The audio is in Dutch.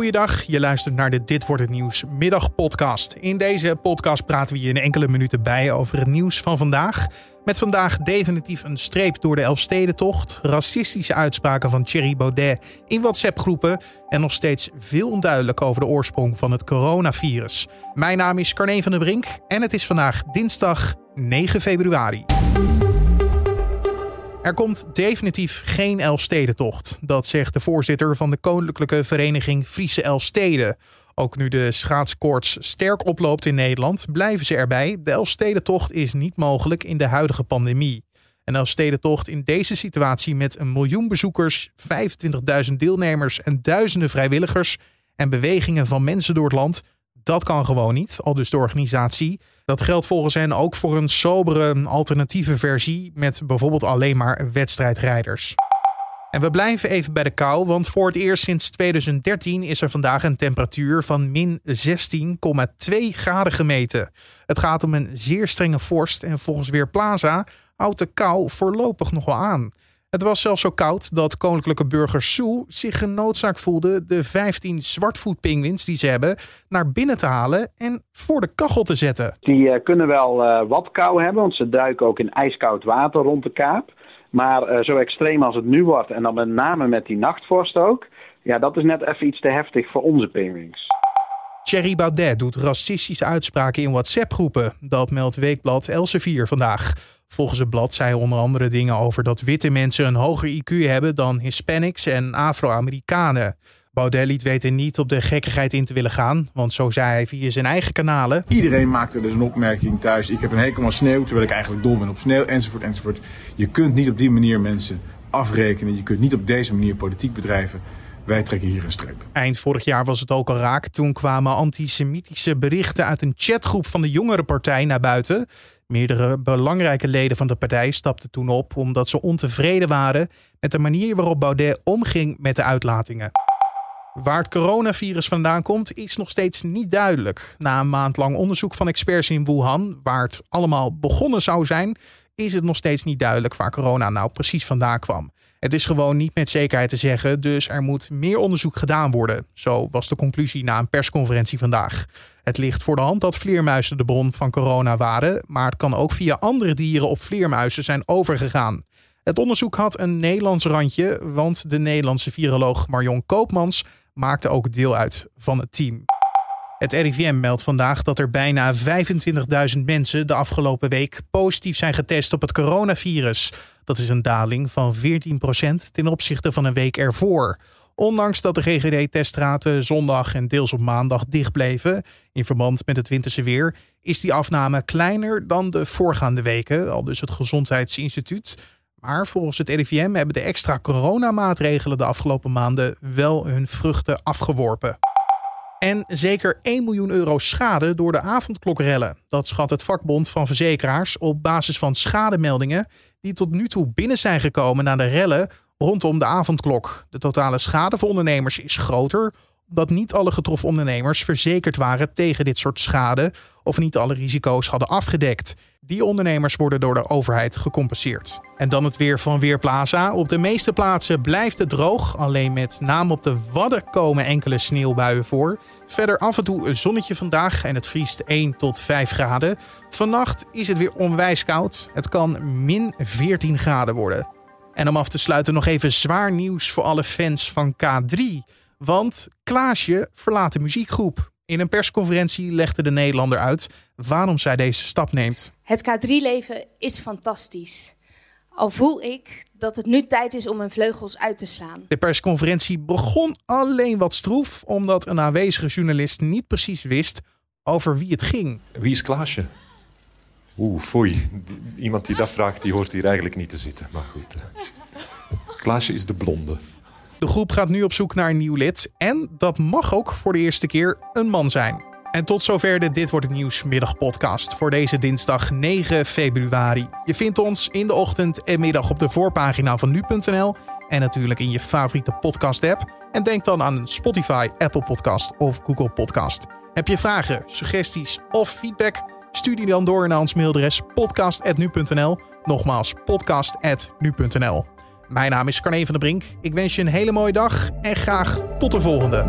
goeiedag. Je luistert naar de Dit wordt het nieuws middagpodcast. In deze podcast praten we je in enkele minuten bij over het nieuws van vandaag. Met vandaag definitief een streep door de Elfstedentocht, racistische uitspraken van Thierry Baudet in WhatsApp-groepen en nog steeds veel onduidelijk over de oorsprong van het coronavirus. Mijn naam is Carne van der Brink en het is vandaag dinsdag 9 februari. Er komt definitief geen Elfstedentocht. Dat zegt de voorzitter van de Koninklijke Vereniging Friese Elfsteden. Ook nu de schaatskoorts sterk oploopt in Nederland, blijven ze erbij. De Elfstedentocht is niet mogelijk in de huidige pandemie. Een Elfstedentocht in deze situatie met een miljoen bezoekers, 25.000 deelnemers en duizenden vrijwilligers en bewegingen van mensen door het land, dat kan gewoon niet, al dus de organisatie. Dat geldt volgens hen ook voor een sobere alternatieve versie met bijvoorbeeld alleen maar wedstrijdrijders. En we blijven even bij de kou, want voor het eerst sinds 2013 is er vandaag een temperatuur van min 16,2 graden gemeten. Het gaat om een zeer strenge vorst en volgens Weerplaza houdt de kou voorlopig nog wel aan. Het was zelfs zo koud dat koninklijke burger Sue zich genoodzaakt voelde de 15 zwartvoetpinguïns die ze hebben naar binnen te halen en voor de kachel te zetten. Die uh, kunnen wel uh, wat kou hebben, want ze duiken ook in ijskoud water rond de kaap. Maar uh, zo extreem als het nu wordt, en dan met name met die nachtvorst ook, ja, dat is net even iets te heftig voor onze pinguïns. Thierry Baudet doet racistische uitspraken in WhatsApp-groepen. Dat meldt Weekblad Elsevier vandaag. Volgens het blad zei onder andere dingen over dat witte mensen een hoger IQ hebben dan Hispanics en Afro-Amerikanen. Baudet liet weten niet op de gekkigheid in te willen gaan, want zo zei hij via zijn eigen kanalen. Iedereen maakte dus een opmerking thuis. Ik heb een hekel aan sneeuw, terwijl ik eigenlijk dol ben op sneeuw, enzovoort, enzovoort. Je kunt niet op die manier mensen afrekenen. Je kunt niet op deze manier politiek bedrijven. Wij trekken hier een streep. Eind vorig jaar was het ook al raak. Toen kwamen antisemitische berichten uit een chatgroep van de jongere partij naar buiten. Meerdere belangrijke leden van de partij stapten toen op omdat ze ontevreden waren met de manier waarop Baudet omging met de uitlatingen. Waar het coronavirus vandaan komt, is nog steeds niet duidelijk. Na een maand lang onderzoek van experts in Wuhan, waar het allemaal begonnen zou zijn, is het nog steeds niet duidelijk waar corona nou precies vandaan kwam. Het is gewoon niet met zekerheid te zeggen, dus er moet meer onderzoek gedaan worden. Zo was de conclusie na een persconferentie vandaag. Het ligt voor de hand dat vleermuizen de bron van corona waren, maar het kan ook via andere dieren op vleermuizen zijn overgegaan. Het onderzoek had een Nederlands randje, want de Nederlandse viroloog Marion Koopmans maakte ook deel uit van het team. Het RIVM meldt vandaag dat er bijna 25.000 mensen de afgelopen week positief zijn getest op het coronavirus. Dat is een daling van 14% ten opzichte van een week ervoor. Ondanks dat de GGD-teststraten zondag en deels op maandag dicht bleven in verband met het winterse weer, is die afname kleiner dan de voorgaande weken, al dus het Gezondheidsinstituut. Maar volgens het RIVM hebben de extra coronamaatregelen de afgelopen maanden wel hun vruchten afgeworpen. En zeker 1 miljoen euro schade door de avondklokrellen. Dat schat het vakbond van verzekeraars op basis van schademeldingen die tot nu toe binnen zijn gekomen na de rellen rondom de avondklok. De totale schade voor ondernemers is groter, omdat niet alle getroffen ondernemers verzekerd waren tegen dit soort schade of niet alle risico's hadden afgedekt. Die ondernemers worden door de overheid gecompenseerd. En dan het weer van Weerplaza. Op de meeste plaatsen blijft het droog. Alleen met name op de Wadden komen enkele sneeuwbuien voor. Verder af en toe een zonnetje vandaag en het vriest 1 tot 5 graden. Vannacht is het weer onwijs koud. Het kan min 14 graden worden. En om af te sluiten nog even zwaar nieuws voor alle fans van K3. Want Klaasje verlaat de muziekgroep. In een persconferentie legde de Nederlander uit waarom zij deze stap neemt. Het K3-leven is fantastisch. Al voel ik dat het nu tijd is om mijn vleugels uit te slaan. De persconferentie begon alleen wat stroef, omdat een aanwezige journalist niet precies wist over wie het ging. Wie is Klaasje? Oeh, foei. Iemand die dat vraagt, die hoort hier eigenlijk niet te zitten. Maar goed. Klaasje is de blonde. De groep gaat nu op zoek naar een nieuw lid. En dat mag ook voor de eerste keer een man zijn. En tot zover de Dit Wordt Het Nieuws middagpodcast voor deze dinsdag 9 februari. Je vindt ons in de ochtend en middag op de voorpagina van nu.nl en natuurlijk in je favoriete podcast app. En denk dan aan Spotify, Apple Podcast of Google Podcast. Heb je vragen, suggesties of feedback? Stuur die dan door naar ons mailadres podcast.nu.nl. Nogmaals, podcast.nu.nl. Mijn naam is Carne van der Brink. Ik wens je een hele mooie dag en graag tot de volgende.